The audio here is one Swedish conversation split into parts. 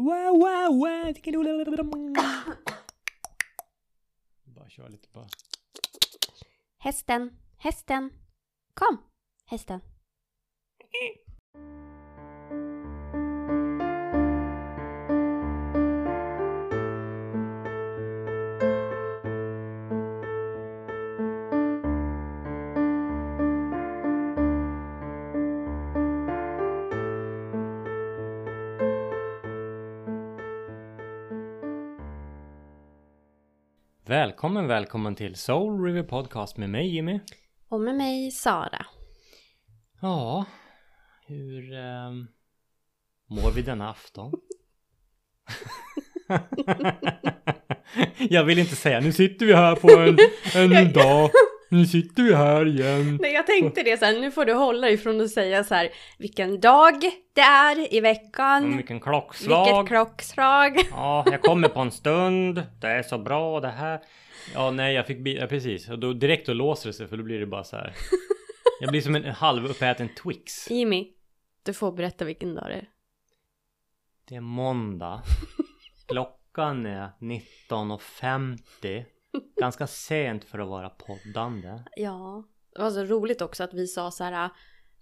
Wow, wow, wow. Bara köra lite bara. Hästen, hästen. Kom, hästen. Välkommen, välkommen till Soul River Podcast med mig Jimmy. Och med mig Sara. Ja, hur ehm, mår vi denna afton? Jag vill inte säga nu sitter vi här på en, en dag. Nu sitter vi här igen. Nej, jag tänkte det sen. Nu får du hålla ifrån att säga så här vilken dag det är i veckan. Mm, vilken klockslag. Vilket klockslag. Ja, jag kommer på en stund. Det är så bra det här. Ja, nej, jag fick ja, precis. Och då direkt då låser det sig för då blir det bara så här. Jag blir som en halvuppäten Twix. Jimmy, du får berätta vilken dag det är. Det är måndag. Klockan är 19.50. Ganska sent för att vara poddande. Ja, det var så roligt också att vi sa så här.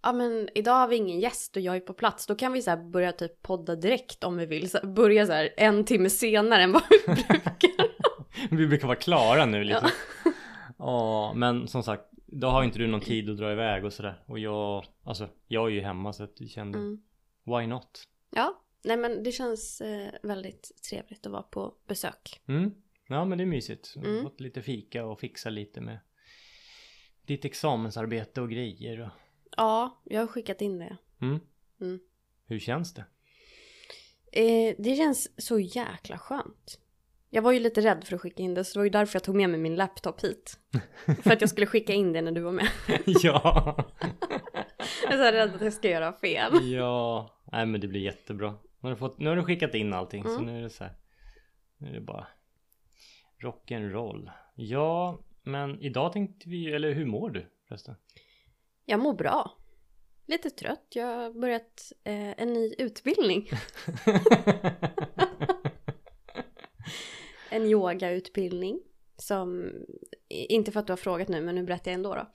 Ja men idag har vi ingen gäst och jag är på plats. Då kan vi så här börja typ podda direkt om vi vill. Så börja så här en timme senare än vad vi brukar. Vi brukar vara klara nu lite. Ja. Ja, men som sagt, då har inte du någon tid att dra iväg och sådär. Och jag, alltså, jag är ju hemma så att vi kände, Mm. why not? Ja, nej men det känns eh, väldigt trevligt att vara på besök. Mm. Ja, men det är mysigt. Mm. fått lite fika och fixa lite med ditt examensarbete och grejer. Och... Ja, jag har skickat in det. Mm. Mm. Hur känns det? Eh, det känns så jäkla skönt. Jag var ju lite rädd för att skicka in det så det var ju därför jag tog med mig min laptop hit. för att jag skulle skicka in det när du var med. ja. Jag är så rädd att jag ska göra fel. ja. Nej, men det blir jättebra. Nu har du, fått, nu har du skickat in allting så Mm. nu är det så här. Nu är det bara rock'n'roll. Ja, men idag tänkte vi, eller hur mår du förresten? Jag mår bra. Lite trött. Jag har börjat eh, en ny utbildning. En yogautbildning. Som, inte för att du har frågat nu men nu berättar jag ändå då.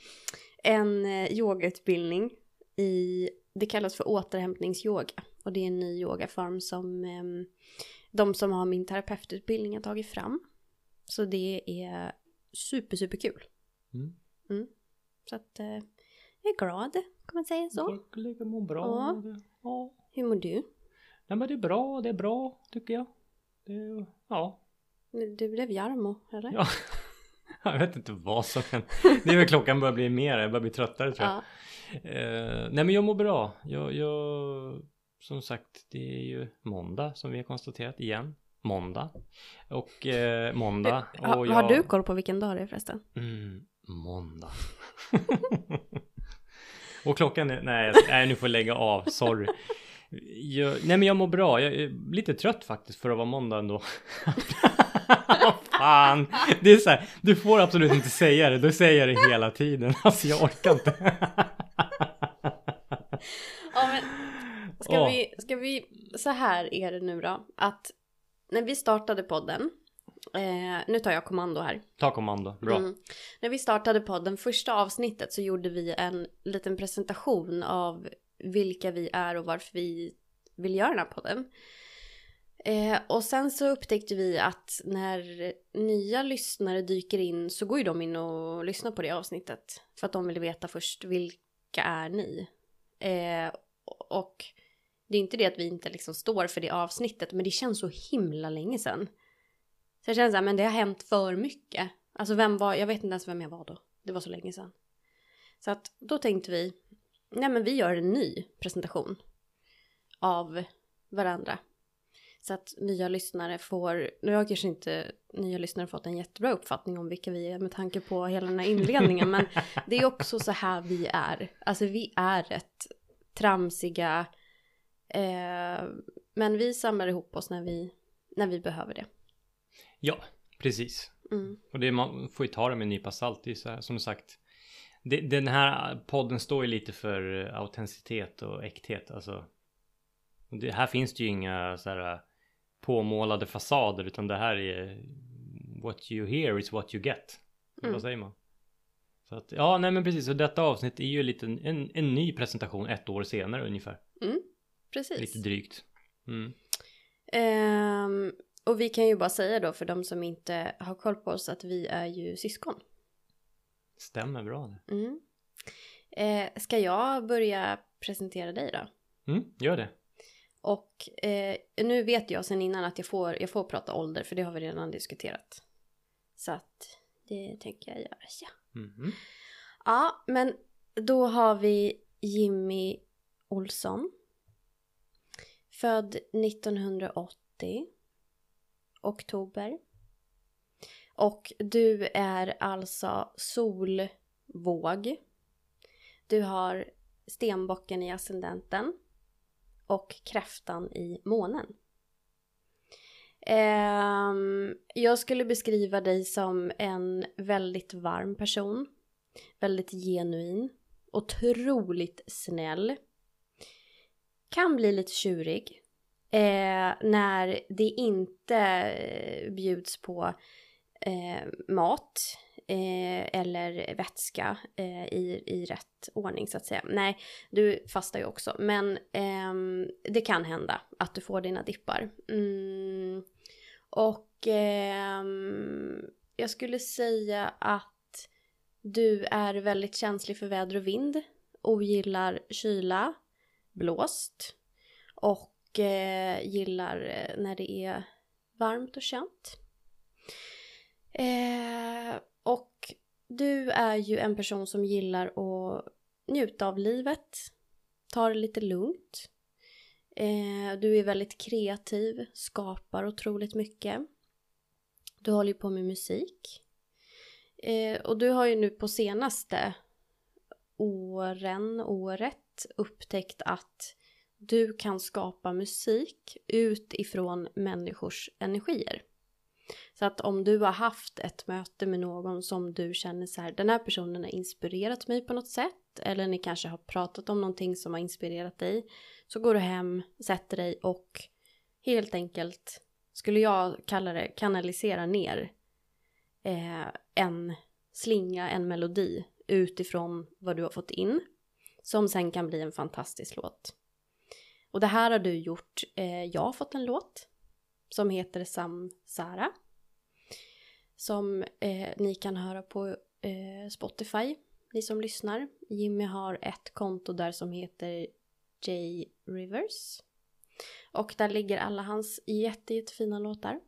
En eh, yogautbildning i, det kallas för återhämtningsyoga. Och det är en ny yogaform som eh, de som har min terapeututbildning har tagit fram. Så det är super super kul. Mm. Så att eh, jag är glad, kan man säga så. Jag mår bra. Ja. Ja. Hur mår du? Nej men det är bra, det är bra tycker jag. Det ja. Du blev Jarmo, eller? ja. Jag vet inte vad som händer. Det är väl klockan börjar bli mer, jag börjar bli tröttare tror jag. Ja. Eh, nej men jag mår bra. Jag, jag, som sagt, det är ju måndag som vi har konstaterat igen. Måndag. Och eh, måndag. Ha, och Har jag- du koll på vilken dag det är förresten? Mm, måndag. och klockan är, nej, jag- nej nu får jag lägga av, sorry. Jag, nej men jag mår bra, jag är lite trött faktiskt för att vara måndag ändå. Fan, det är så här, du får absolut inte säga det, du säger det hela tiden. Alltså jag orkar inte. Ja, men ska, Åh. vi, ska vi, så här är det nu då, att när vi startade podden, eh, nu tar jag kommando här. Ta kommando, bra. Mm. När vi startade podden, första avsnittet så gjorde vi en liten presentation av vilka vi är och varför vi vill göra den här podden. Eh, och sen så upptäckte vi att när nya lyssnare dyker in så går ju de in och lyssnar på det avsnittet. För att de vill veta först vilka är ni? Eh, och det är inte det att vi inte liksom står för det avsnittet men det känns så himla länge sedan. Så jag känner så här, men det har hänt för mycket. Alltså vem var, jag vet inte ens vem jag var då. Det var så länge sedan. Så att då tänkte vi, nej men vi gör en ny presentation av varandra. Så att nya lyssnare får, nu har kanske inte nya lyssnare fått en jättebra uppfattning om vilka vi är med tanke på hela den här inledningen. men det är också så här vi är. Alltså vi är rätt tramsiga. Eh, men vi samlar ihop oss när vi, när vi behöver det. Ja, precis. Mm. Och det, man får ju ta det med en nypa salt. Det är så här, som sagt. Det, den här podden står ju lite för autenticitet och äkthet. Alltså, det, här finns det ju inga så här påmålade fasader utan det här är what you hear is what you get. Mm. Vad säger man? Så att, ja, nej men precis. Och detta avsnitt är ju lite en, en ny presentation ett år senare ungefär. Precis. Lite drygt. Mm. Ehm, och vi kan ju bara säga då för de som inte har koll på oss att vi är ju syskon. Stämmer bra det. Mm. Eh, ska jag börja presentera dig då? Mm, gör det. Och eh, nu vet jag sen innan att jag får, jag får prata ålder för det har vi redan diskuterat. Så att det tänker jag göra, ja. Mhm. Ja, men då har vi Jimmy Olsson. Född 1980. Oktober. Och du är alltså solvåg. Du har stenbocken i ascendenten. Och kräftan i månen. Um, jag skulle beskriva dig som en väldigt varm person väldigt genuin, otroligt snäll. Kan bli lite tjurig eh, när det inte eh, bjuds på eh, mat eh, eller vätska eh, i, i rätt ordning så att säga. Nej, du fastar ju också, men ehm, det kan hända att du får dina dippar. Mm. Och ehm, jag skulle säga att du är väldigt känslig för väder och vind. Ogillar kyla, blåst. Och eh, gillar eh, när det är varmt och känt. Eh, och du är ju en person som gillar att njuta av livet. Ta det lite lugnt. Eh, du är väldigt kreativ, skapar otroligt mycket. Du håller ju på med musik. Eh, och du har ju nu på senaste åren, året upptäckt att du kan skapa musik utifrån människors energier. Så att om du har haft ett möte med någon som du känner så här, den här personen har inspirerat mig på något sätt, eller ni kanske har pratat om någonting som har inspirerat dig, så går du hem, sätter dig och helt enkelt, skulle jag kalla det, kanalisera ner eh, en slinga, en melodi utifrån vad du har fått in. Som sen kan bli en fantastisk låt. Och det här har du gjort. Eh, jag har fått en låt som heter Samsara. Som eh, ni kan höra på eh, Spotify, ni som lyssnar. Jimmy har ett konto där som heter J Rivers. Och där ligger alla hans jätte, jättefina låtar.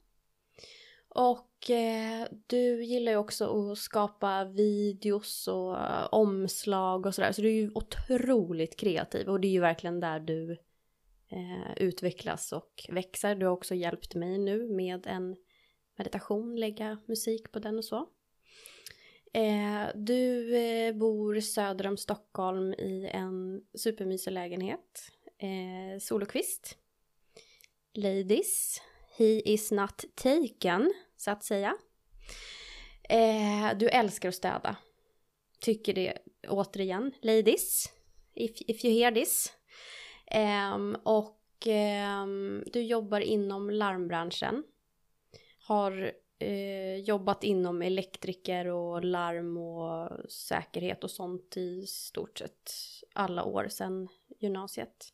Och eh, du gillar ju också att skapa videos och eh, omslag och sådär. Så du är ju otroligt kreativ och det är ju verkligen där du eh, utvecklas och växer. Du har också hjälpt mig nu med en meditation, lägga musik på den och så. Eh, du eh, bor söder om Stockholm i en supermysig lägenhet. Eh, Solokvist. Ladies. He is not taken, så att säga. Eh, du älskar att städa. Tycker det, återigen, ladies. If, if you hear this. Eh, och eh, du jobbar inom larmbranschen. Har eh, jobbat inom elektriker och larm och säkerhet och sånt i stort sett alla år sedan gymnasiet.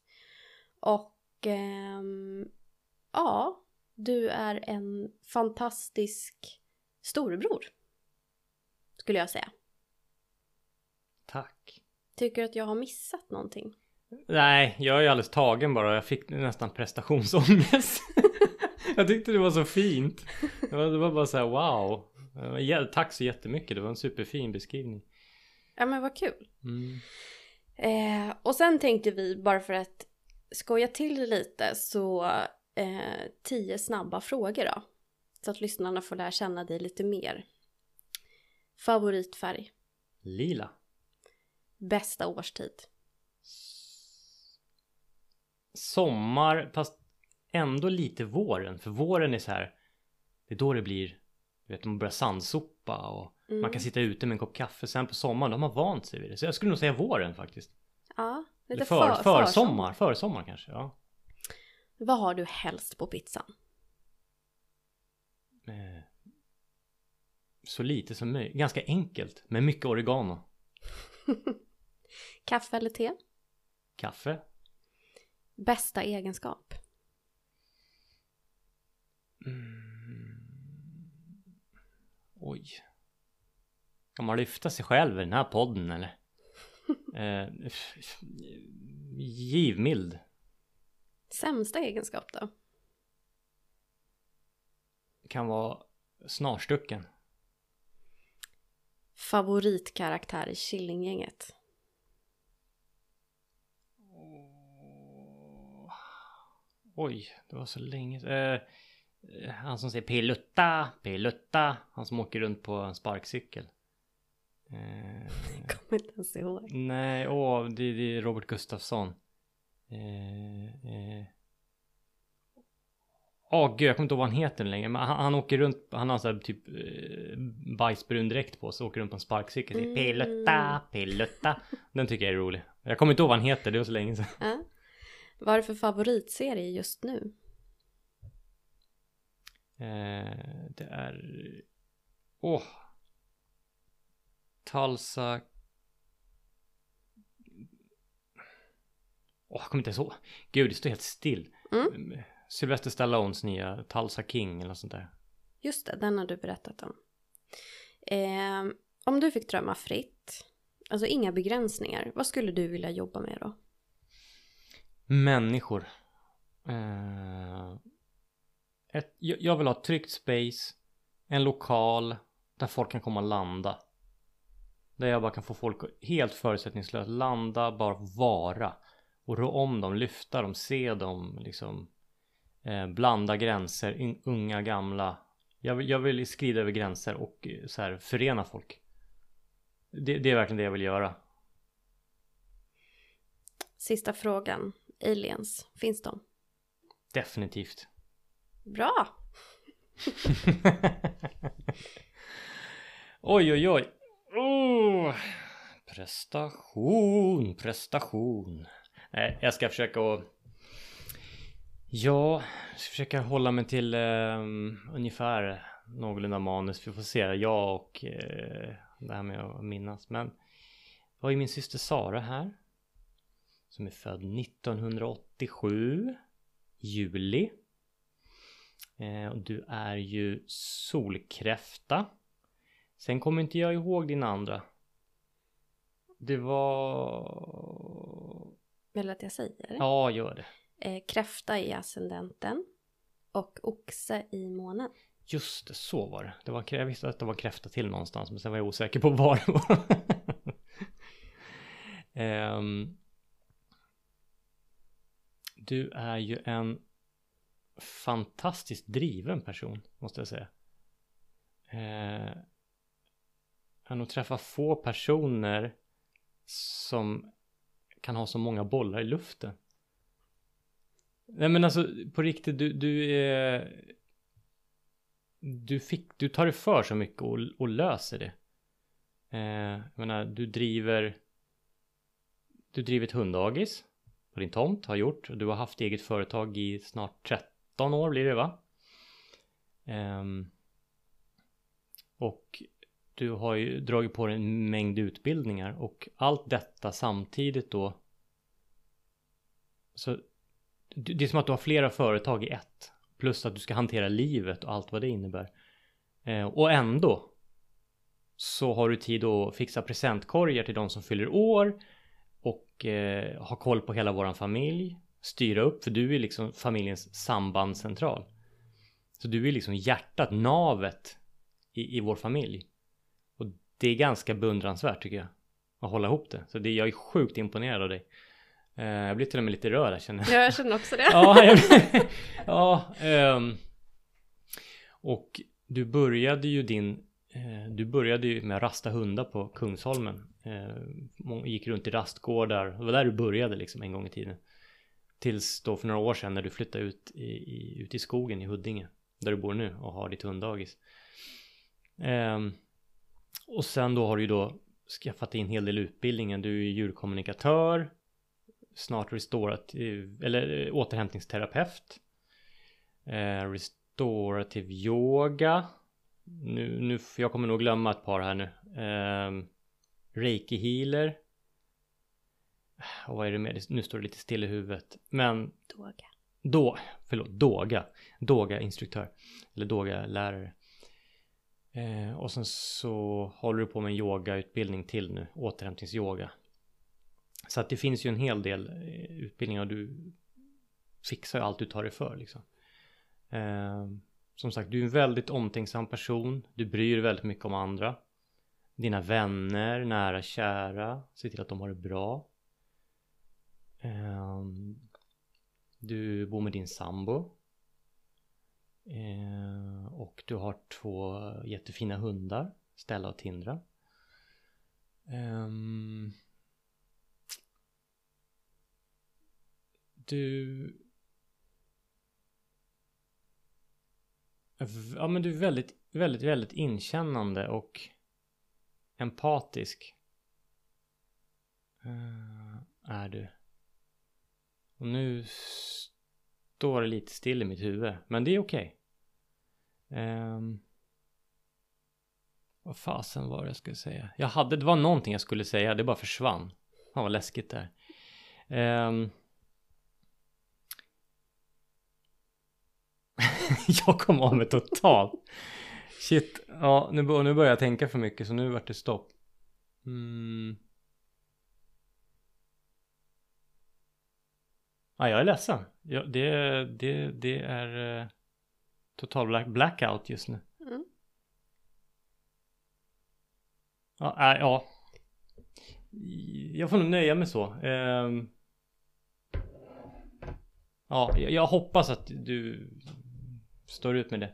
Och ehm, ja, du är en fantastisk storebror. Skulle jag säga. Tack. Tycker du att jag har missat någonting? Nej, jag är ju alldeles tagen bara. Jag fick nästan prestationsångest. jag tyckte det var så fint. Det var, det var bara så här wow. Ja, tack så jättemycket. Det var en superfin beskrivning. Ja men vad kul. Mm. Eh, och sen tänkte vi bara för att skoja till det lite så eh, tio snabba frågor då. Så att lyssnarna får lära känna dig lite mer. Favoritfärg? Lila. Bästa årstid? Sommar fast ändå lite våren. För våren är så här. Det är då det blir. Du vet man börjar sandsopa och Mm. man kan sitta ute med en kopp kaffe. Sen på sommaren då har man vant sig vid det. Så jag skulle nog säga våren faktiskt. Ja, Eller lite för, för, försommar. Försommar kanske. Ja. Vad har du helst på pizzan? eh, så lite som möjligt. Ganska enkelt med mycket oregano. Kaffe eller te? Kaffe. Bästa egenskap? Mm. Oj. Kan man lyfta sig själv i den här podden eller? eh, givmild. Sämsta egenskap då? Kan vara snarstucken. Favoritkaraktär i Killinggänget? Oj, det var så länge eh, Han som säger Pilutta, Pilutta. Han som åker runt på en sparkcykel. Eh, kommer inte ens ihåg. Nej, åh, det, det är Robert Gustafsson. Eh, oh, gud, jag kommer inte ihåg vad han heter längre. Men han, han åker runt, han har så typ eh, bajsbrun dräkt på sig. Åker runt på en sparkcykel. Mm. Pilutta, pilutta. Den tycker jag är rolig. Jag kommer inte ihåg vad han heter, det var så länge sedan. Ja. Vad är det för favoritserie just nu? Eh, det är... Åh! Oh. Talsa... Åh, oh, kommer inte ihåg. Gud, det står helt still. Mm. Sylvester Stallones nya Talsa King eller sånt där. Just det, den har du berättat om. Eh, om du fick drömma fritt, alltså inga begränsningar, vad skulle du vilja jobba med då? Människor. Eh, ett, jag vill ha ett tryggt space, en lokal där folk kan komma och landa. Där jag bara kan få folk helt förutsättningslöst landa, bara vara. Och rå om dem, lyfta dem, se dem, liksom. Eh, blanda gränser, unga, gamla. Jag vill, jag vill skrida över gränser och eh, så här förena folk. Det, det är verkligen det jag vill göra. Sista frågan. Aliens, finns de? Definitivt. Bra! oj, oj, oj. Oh. Prestation, prestation. Nej, jag ska försöka att... Ja, jag ska försöka hålla mig till um, ungefär någorlunda manus. Vi får se. Jag och uh, det här med att minnas. Men Det var ju min syster Sara här. Som är född 1987. Juli. Eh, och du är ju solkräfta. Sen kommer inte jag ihåg din andra. Det var... Vill du att jag säger? Ja, gör det. Eh, kräfta i ascendenten. Och oxe i månen. Just det, så var det. det var, jag visste att det var kräfta till någonstans, men sen var jag osäker på var det var. um, du är ju en fantastiskt driven person, måste jag säga. Eh, jag har nog träffat få personer som kan ha så många bollar i luften. Nej men alltså på riktigt, du, du är... Du, fick, du tar dig för så mycket och, och löser det. Eh, jag menar, du driver... Du driver ett hunddagis på din tomt, har gjort. Du har haft eget företag i snart 13 år blir det va? Eh, och du har ju dragit på dig en mängd utbildningar och allt detta samtidigt då. Så det är som att du har flera företag i ett. Plus att du ska hantera livet och allt vad det innebär. Eh, och ändå så har du tid att fixa presentkorgar till de som fyller år och eh, ha koll på hela våran familj, styra upp, för du är liksom familjens sambandscentral. Så du är liksom hjärtat, navet i, i vår familj. Det är ganska beundransvärt tycker jag. Att hålla ihop det. Så det, jag är sjukt imponerad av dig. Eh, jag blir till och med lite rörd här känner jag. Ja, jag känner också det. ja, jag, ja um, och du började ju din Eh, du började ju med att rasta hundar på Kungsholmen. Eh, gick runt i rastgårdar. Det var där du började liksom en gång i tiden. Tills då för några år sedan när du flyttade ut i, i, ut i skogen i Huddinge. Där du bor nu och har ditt hunddagis. Och sen då har du ju då skaffat in en hel del utbildningen. Du är djurkommunikatör. Snart restorat, eller återhämtningsterapeut. restorativ yoga. Nu, nu, jag kommer nog glömma ett par här nu. Eh, Reiki healer. Och vad är det mer? Nu står det lite still i huvudet. Men Doga. då, förlåt, Doga. Doga-instruktör. Eller Doga-lärare. Eh, och sen så håller du på med en yogautbildning till nu. Återhämtningsyoga. Så att det finns ju en hel del eh, utbildningar och du fixar ju allt du tar dig för liksom. Eh, som sagt, du är en väldigt omtänksam person. Du bryr dig väldigt mycket om andra. Dina vänner, nära, kära. Se till att de har det bra. Eh, du bor med din sambo. Eh, och du har två jättefina hundar. Stella och Tindra. Um, du... Ja men du är väldigt, väldigt, väldigt inkännande och empatisk. Uh, är du. Och nu står det lite still i mitt huvud. Men det är okej. Okay. Um, vad fasen var det jag skulle säga? Jag hade, det var någonting jag skulle säga, det bara försvann. Fan vad läskigt där. Um, ehm. jag kom av mig totalt. Shit, ja nu, nu börjar jag tänka för mycket så nu vart det stopp. Mm. Ja, jag är ledsen. Ja, det, det, det är uh, total black, blackout just nu. Mm. Ja, äh, ja. Jag får nog nöja mig så. Uh, ja, jag hoppas att du står ut med det.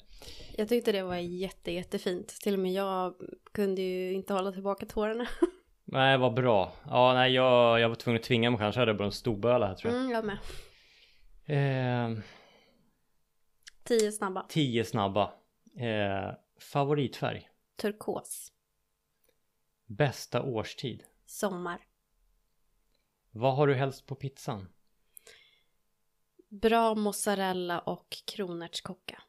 Jag tyckte det var jätte, jättefint. Till och med jag kunde ju inte hålla tillbaka tårarna. Nej, vad bra. Ja, nej, jag, jag var tvungen att tvinga mig kanske. Jag hade bara en storböla här tror jag. Mm, jag med. Eh, tio snabba. Tio snabba. Eh, favoritfärg? Turkos. Bästa årstid? Sommar. Vad har du helst på pizzan? Bra mozzarella och kronärtskocka.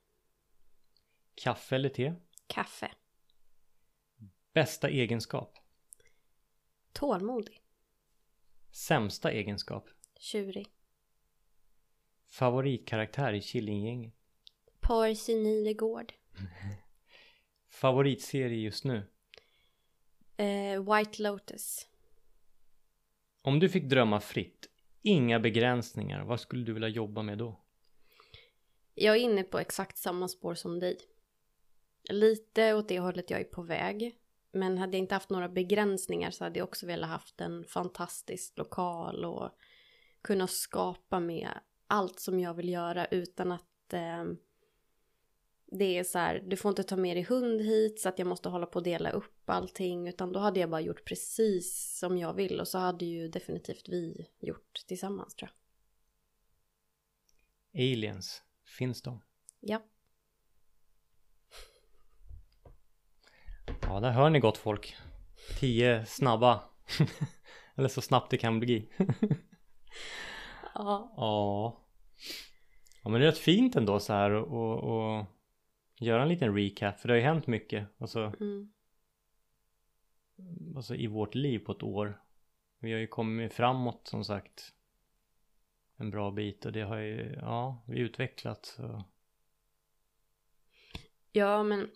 Kaffe eller te? Kaffe. Bästa egenskap? Tålmodig. Sämsta egenskap? Tjurig. Favoritkaraktär i Killinggänget? Percy Nilegård. Favoritserie just nu? Uh, White Lotus. Om du fick drömma fritt, inga begränsningar, vad skulle du vilja jobba med då? Jag är inne på exakt samma spår som dig. Lite åt det hållet jag är på väg. Men hade jag inte haft några begränsningar så hade jag också velat haft en fantastisk lokal och kunna skapa med allt som jag vill göra utan att eh, det är så här, du får inte ta med dig hund hit så att jag måste hålla på och dela upp allting utan då hade jag bara gjort precis som jag vill och så hade ju definitivt vi gjort tillsammans tror jag. Aliens, finns de? Ja. Ja, där hör ni gott folk. Tio snabba. Eller så snabbt det kan bli. ja. Ja. Ja men det är rätt fint ändå så här och, och göra en liten recap för det har ju hänt mycket. Alltså, mm. alltså i vårt liv på ett år. Vi har ju kommit framåt som sagt. En bra bit och det har ju, ja, vi utvecklats. Ja men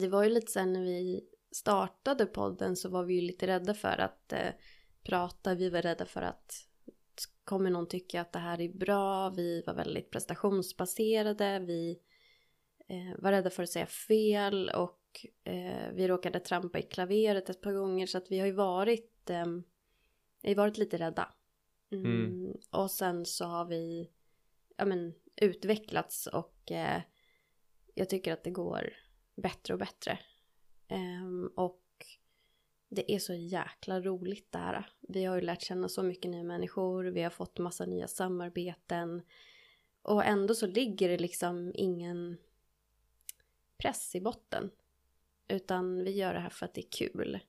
det var ju lite sen när vi startade podden så var vi ju lite rädda för att eh, prata. Vi var rädda för att kommer någon tycka att det här är bra. Vi var väldigt prestationsbaserade. Vi eh, var rädda för att säga fel och eh, vi råkade trampa i klaveret ett par gånger så att vi har ju varit, eh, vi har varit lite rädda. Mm. Mm. Och sen så har vi ja, men, utvecklats och eh, jag tycker att det går bättre och bättre. Um, och det är så jäkla roligt det här. Vi har ju lärt känna så mycket nya människor, vi har fått massa nya samarbeten. Och ändå så ligger det liksom ingen press i botten. Utan vi gör det här för att det är kul.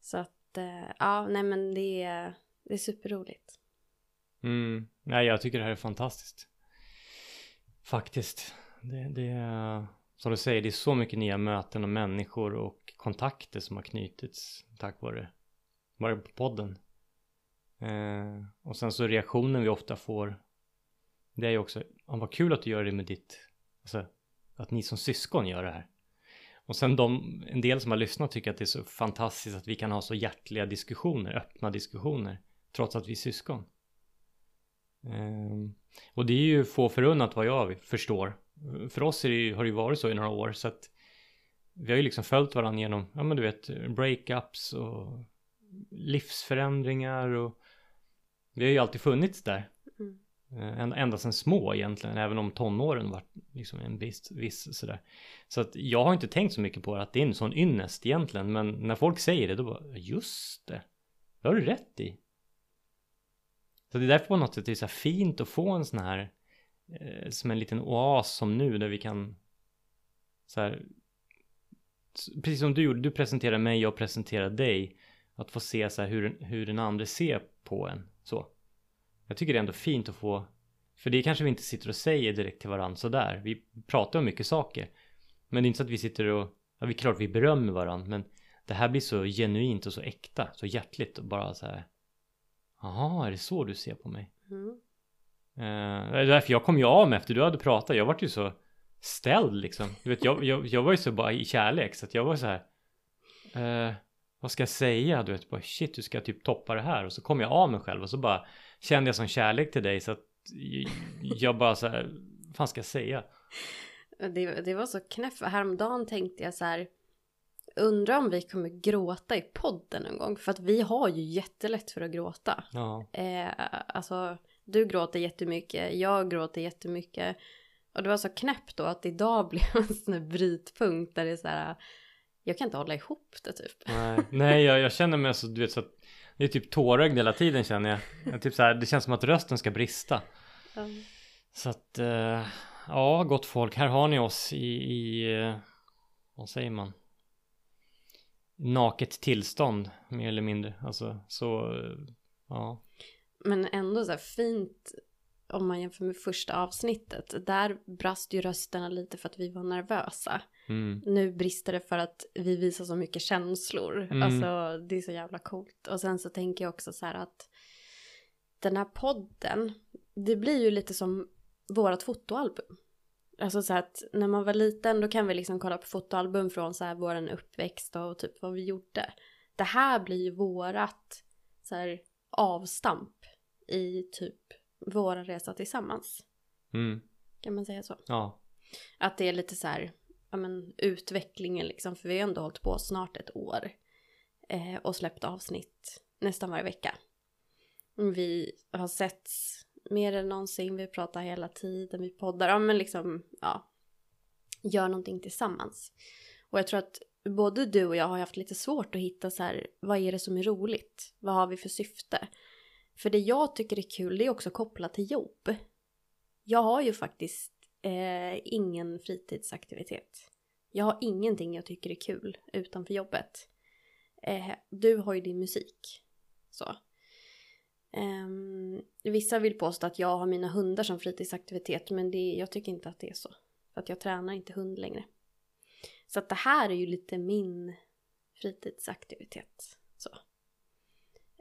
Så att, eh, ja, nej men det är, det är superroligt. Mm, nej jag tycker det här är fantastiskt. Faktiskt. Det, det är, som du säger, det är så mycket nya möten och människor och kontakter som har knutits tack vare, vare på podden. Eh, och sen så reaktionen vi ofta får, det är ju också, ah, vad kul att du gör det med ditt, alltså att ni som syskon gör det här. Och sen de, en del som har lyssnat tycker att det är så fantastiskt att vi kan ha så hjärtliga diskussioner, öppna diskussioner, trots att vi är syskon. Ehm, och det är ju få förunnat vad jag förstår. För oss är det ju, har det ju varit så i några år så att vi har ju liksom följt varandra genom, ja men du vet, breakups och livsförändringar och vi har ju alltid funnits där. Eh, ända sedan små egentligen, även om tonåren var liksom en viss, viss sådär. Så att jag har inte tänkt så mycket på det, att det är en sån ynnest egentligen, men när folk säger det då bara, just det, det har du rätt i. Så det är därför på något sätt det är så fint att få en sån här eh, som en liten oas som nu där vi kan så här, precis som du gjorde, du presenterar mig, jag presenterar dig. Att få se så här hur, hur den andra ser på en så. Jag tycker det är ändå fint att få, för det kanske vi inte sitter och säger direkt till varandra sådär. Vi pratar om mycket saker. Men det är inte så att vi sitter och, ja är klart vi berömmer varandra men det här blir så genuint och så äkta, så hjärtligt och bara så här Jaha, är det så du ser på mig? Mm. Uh, det är därför jag kom ju av mig efter du hade pratat. Jag vart ju så ställd liksom. Du vet, jag, jag, jag var ju så bara i kärlek så att jag var så här. Uh, vad ska jag säga? Du vet, bara shit, du ska typ toppa det här. Och så kom jag av mig själv och så bara kände jag som kärlek till dig så att jag bara så här, vad fan ska jag säga? Det, det var så knäppt. Häromdagen tänkte jag så här Undrar om vi kommer gråta i podden någon gång. För att vi har ju jättelätt för att gråta. Ja. Eh, alltså, du gråter jättemycket, jag gråter jättemycket. Och det var så knäppt då att idag blev en sån här brytpunkt där det är så här. Jag kan inte hålla ihop det typ. Nej, nej jag, jag känner mig så, du vet så att det är typ tårögd hela tiden känner jag. jag typ så här, det känns som att rösten ska brista. Mm. Så att, eh, ja gott folk, här har ni oss i, i eh, vad säger man? naket tillstånd mer eller mindre. Alltså så, ja. Men ändå så här fint om man jämför med första avsnittet. Där brast ju rösterna lite för att vi var nervösa. Mm. Nu brister det för att vi visar så mycket känslor. Mm. Alltså det är så jävla coolt. Och sen så tänker jag också så här att den här podden, det blir ju lite som vårat fotoalbum. Alltså så att när man var liten då kan vi liksom kolla på fotoalbum från så här våran uppväxt och typ vad vi gjorde. Det här blir ju vårat så här avstamp i typ våran resa tillsammans. Mm. Kan man säga så? Ja. Att det är lite så här, ja men utvecklingen liksom, för vi har ändå hållit på snart ett år. Eh, och släppt avsnitt nästan varje vecka. Vi har sett mer än någonsin, vi pratar hela tiden, vi poddar, ja men liksom, ja. Gör någonting tillsammans. Och jag tror att både du och jag har haft lite svårt att hitta så här, vad är det som är roligt? Vad har vi för syfte? För det jag tycker är kul, det är också kopplat till jobb. Jag har ju faktiskt eh, ingen fritidsaktivitet. Jag har ingenting jag tycker är kul utanför jobbet. Eh, du har ju din musik. Så. Eh, vissa vill påstå att jag har mina hundar som fritidsaktivitet men det, jag tycker inte att det är så. För att jag tränar inte hund längre. Så att det här är ju lite min fritidsaktivitet.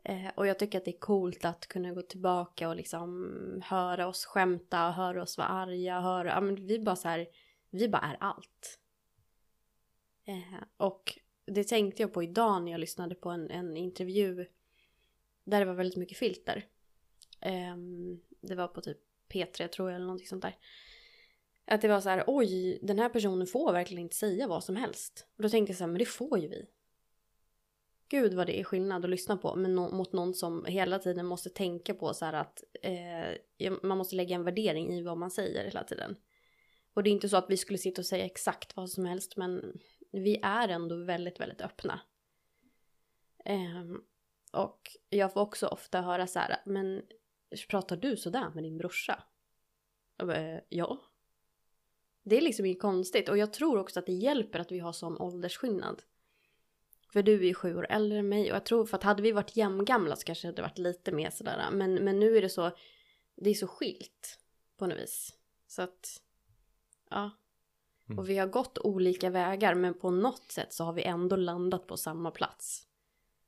Eh, och jag tycker att det är coolt att kunna gå tillbaka och liksom höra oss skämta, höra oss vara arga, höra, ja men vi bara så här, vi bara är allt. Eh, och det tänkte jag på idag när jag lyssnade på en, en intervju där det var väldigt mycket filter. Eh, det var på typ P3 tror jag eller någonting sånt där. Att det var så här, oj, den här personen får verkligen inte säga vad som helst. Och då tänkte jag så här, men det får ju vi. Gud vad det är skillnad att lyssna på men no mot någon som hela tiden måste tänka på så här att eh, man måste lägga en värdering i vad man säger hela tiden. Och det är inte så att vi skulle sitta och säga exakt vad som helst men vi är ändå väldigt, väldigt öppna. Eh, och jag får också ofta höra så här, men pratar du sådär med din brorsa? Bara, eh, ja. Det är liksom inget konstigt och jag tror också att det hjälper att vi har sån åldersskillnad. För du är ju sju år äldre än mig och jag tror för att hade vi varit jämngamla så kanske det hade varit lite mer sådär. Men, men nu är det så, det är så skilt på något vis. Så att Ja. Mm. Och vi har gått olika vägar men på något sätt så har vi ändå landat på samma plats.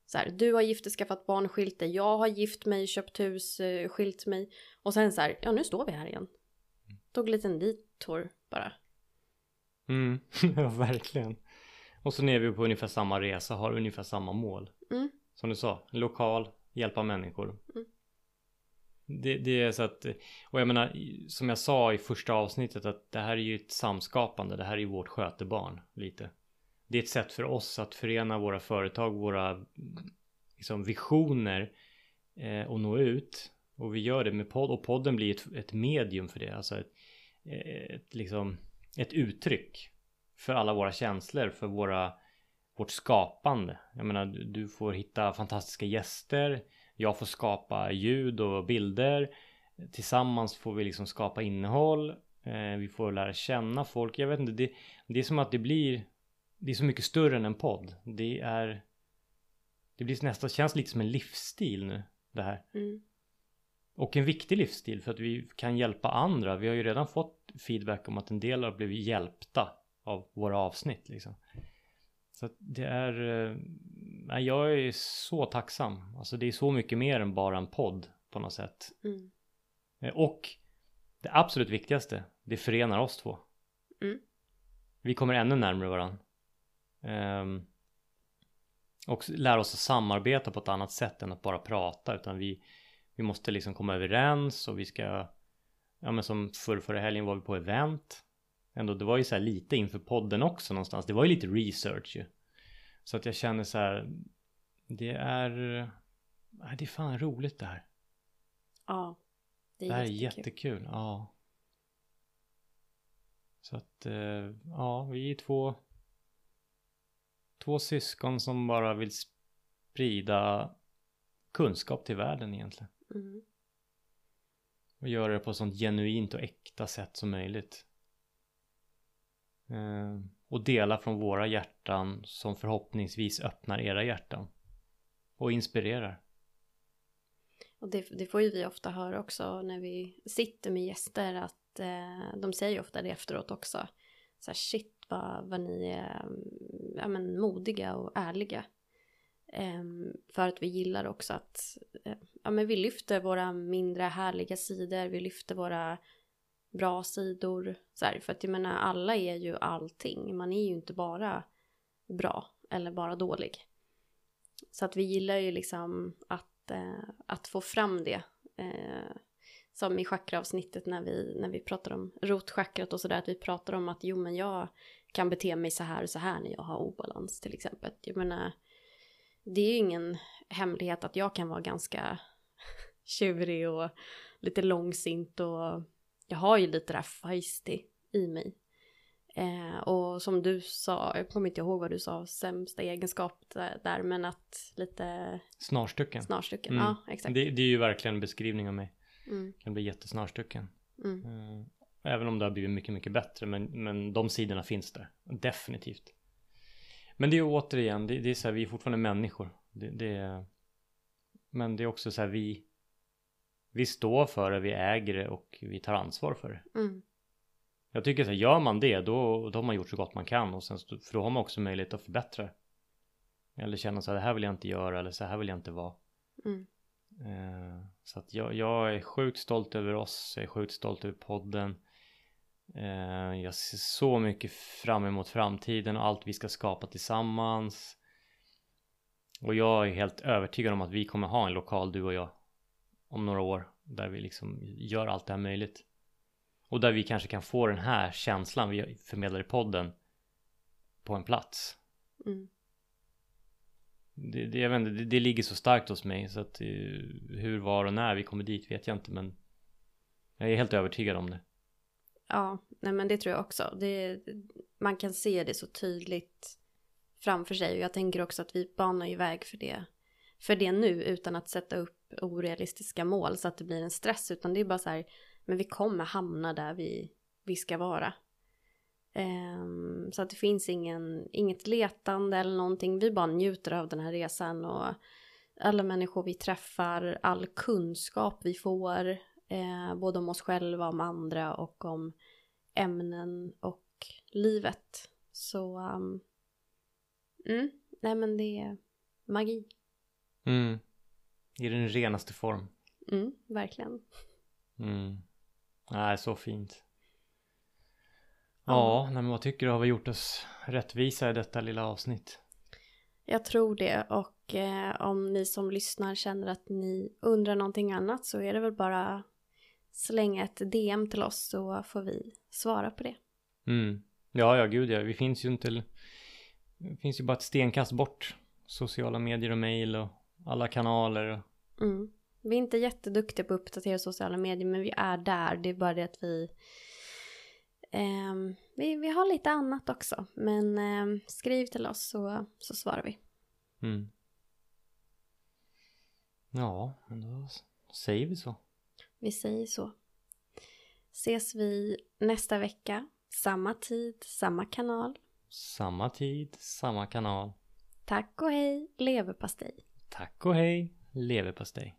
Så här, du har gift dig, skaffat barn, skilt dig. Jag har gift mig, köpt hus, eh, skilt mig. Och sen så här, ja nu står vi här igen. Tog en liten detour bara. Mm, ja verkligen. Och så är vi på ungefär samma resa, har ungefär samma mål. Mm. Som du sa, lokal, hjälpa människor. Mm. Det, det är så att, och jag menar, som jag sa i första avsnittet att det här är ju ett samskapande, det här är ju vårt skötebarn lite. Det är ett sätt för oss att förena våra företag, våra liksom, visioner eh, och nå ut. Och vi gör det med podd och podden blir ett, ett medium för det, alltså ett, ett, liksom, ett uttryck för alla våra känslor, för våra vårt skapande. Jag menar, du- får hitta fantastiska gäster. Jag får skapa ljud och bilder. Tillsammans får vi liksom skapa innehåll. Eh, vi får lära känna folk. Jag vet inte, det, det är som att det blir... Det är så mycket större än en podd. Det är... Det blir nästan, känns lite som en livsstil nu, det här. Mm. Och en viktig livsstil för att vi kan hjälpa andra. Vi har ju redan fått feedback om att en del har blivit hjälpta av våra avsnitt liksom. Så det är, eh, nej, jag är så tacksam. Alltså det är så mycket mer än bara en podd på något sätt. Mm. Eh, Och det absolut viktigaste, det förenar oss två. Mm. Vi kommer ännu närmare varandra. Ehm, och lära oss att samarbeta på ett annat sätt än att bara prata. Utan vi, vi måste liksom komma överens och vi ska, ja men som förr, förra helgen var vi på event. Ändå, det var ju så här lite inför podden också någonstans. Det var ju lite research ju. Så att jag känner så här, det är, nej, det är fan roligt det här. Ja. Det är, Det här är jättekul. jättekul, ja. Så att, eh, ja, vi är två Två syskon som bara vill sprida kunskap till världen egentligen. Mm. Och göra det på ett sånt genuint och äkta sätt som möjligt. Eh, och dela från våra hjärtan som förhoppningsvis öppnar era hjärtan. Och inspirerar. Och det, det får ju vi ofta höra också när vi sitter med gäster att eh, de säger ju ofta det efteråt också. Så här, shit vad, vad ni är ja, men, modiga och ärliga. Eh, för att vi gillar också att eh, ja, men vi lyfter våra mindre härliga sidor, vi lyfter våra bra sidor. Så här, för att jag menar alla är ju allting, man är ju inte bara bra eller bara dålig. Så att vi gillar ju liksom att, eh, att få fram det. Eh, som i chakraavsnittet när vi, när vi pratar om rotchakrat och sådär. Att vi pratar om att jo men jag kan bete mig så här och så här när jag har obalans till exempel. Jag menar, det är ju ingen hemlighet att jag kan vara ganska tjurig och lite långsint och jag har ju lite det här feisty i mig. Eh, och som du sa, jag kommer inte ihåg vad du sa, sämsta egenskap där, där men att lite Snarstucken. snarstucken. Mm. Ja, exakt. Det, det är ju verkligen en beskrivning av mig. Mm, Kan bli jättesnarstucken. mm, Eh, Även om det har blivit mycket, mycket bättre. Men, men de sidorna finns där. Definitivt. Men det är återigen, det, det är så här, vi är fortfarande människor. Det, det är, men det är också så här, vi, vi står för det, vi äger det och vi tar ansvar för det. mm, Jag tycker så här, gör man det, då, då har man gjort så gott man kan. Och sen, för då har man också möjlighet att förbättra. Eller känna så här, det här vill jag inte göra, eller så här vill jag inte vara. mm, Eh, Så att jag, jag är sjukt stolt över oss, jag är sjukt stolt över podden. Eh, Jag ser så mycket fram emot framtiden och allt vi ska skapa tillsammans. Och jag är helt övertygad om att vi kommer ha en lokal, du och jag, om några år. Där vi liksom gör allt det här möjligt. Och där vi kanske kan få den här känslan vi förmedlar i podden på en plats. mm. Det, det, jag vet inte, det, det ligger så starkt hos mig så att eh, hur, var och när vi kommer dit vet jag inte men jag är helt övertygad om det. Ja, nej men det tror jag också. Det, man kan se det så tydligt framför sig. Och jag tänker också att vi banar ju väg för det, för det nu utan att sätta upp orealistiska mål så att det blir en stress. Utan det är bara så här, men vi kommer hamna där vi, vi ska vara. Um, så att det finns ingen, inget letande eller någonting. Vi bara njuter av den här resan och alla människor vi träffar, all kunskap vi får. Eh, både om oss själva, om andra och om ämnen och livet. Så, um, mm, nej men det är magi. Mm. I den renaste form. Mm, verkligen. Mm. Nej, så fint. Ja, men vad tycker du? Har vi gjort oss rättvisa i detta lilla avsnitt? Jag tror det och eh, om ni som lyssnar känner att ni undrar någonting annat så är det väl bara slänga ett DM till oss så får vi svara på det. Mm. Ja, ja, gud ja. Vi finns ju inte... Det finns ju bara ett stenkast bort. Sociala medier och mail och alla kanaler. Och... Mm. Vi är inte jätteduktiga på att uppdatera sociala medier men vi är där. Det är bara det att vi eh, vi, vi har lite annat också. Men eh, skriv till oss så, så svarar vi. Mm. Ja, men då säger vi så. Vi säger så. Ses vi nästa vecka. Samma tid, samma kanal. Samma tid, samma kanal. Tack och hej, leverpastej. Tack och hej, leverpastej.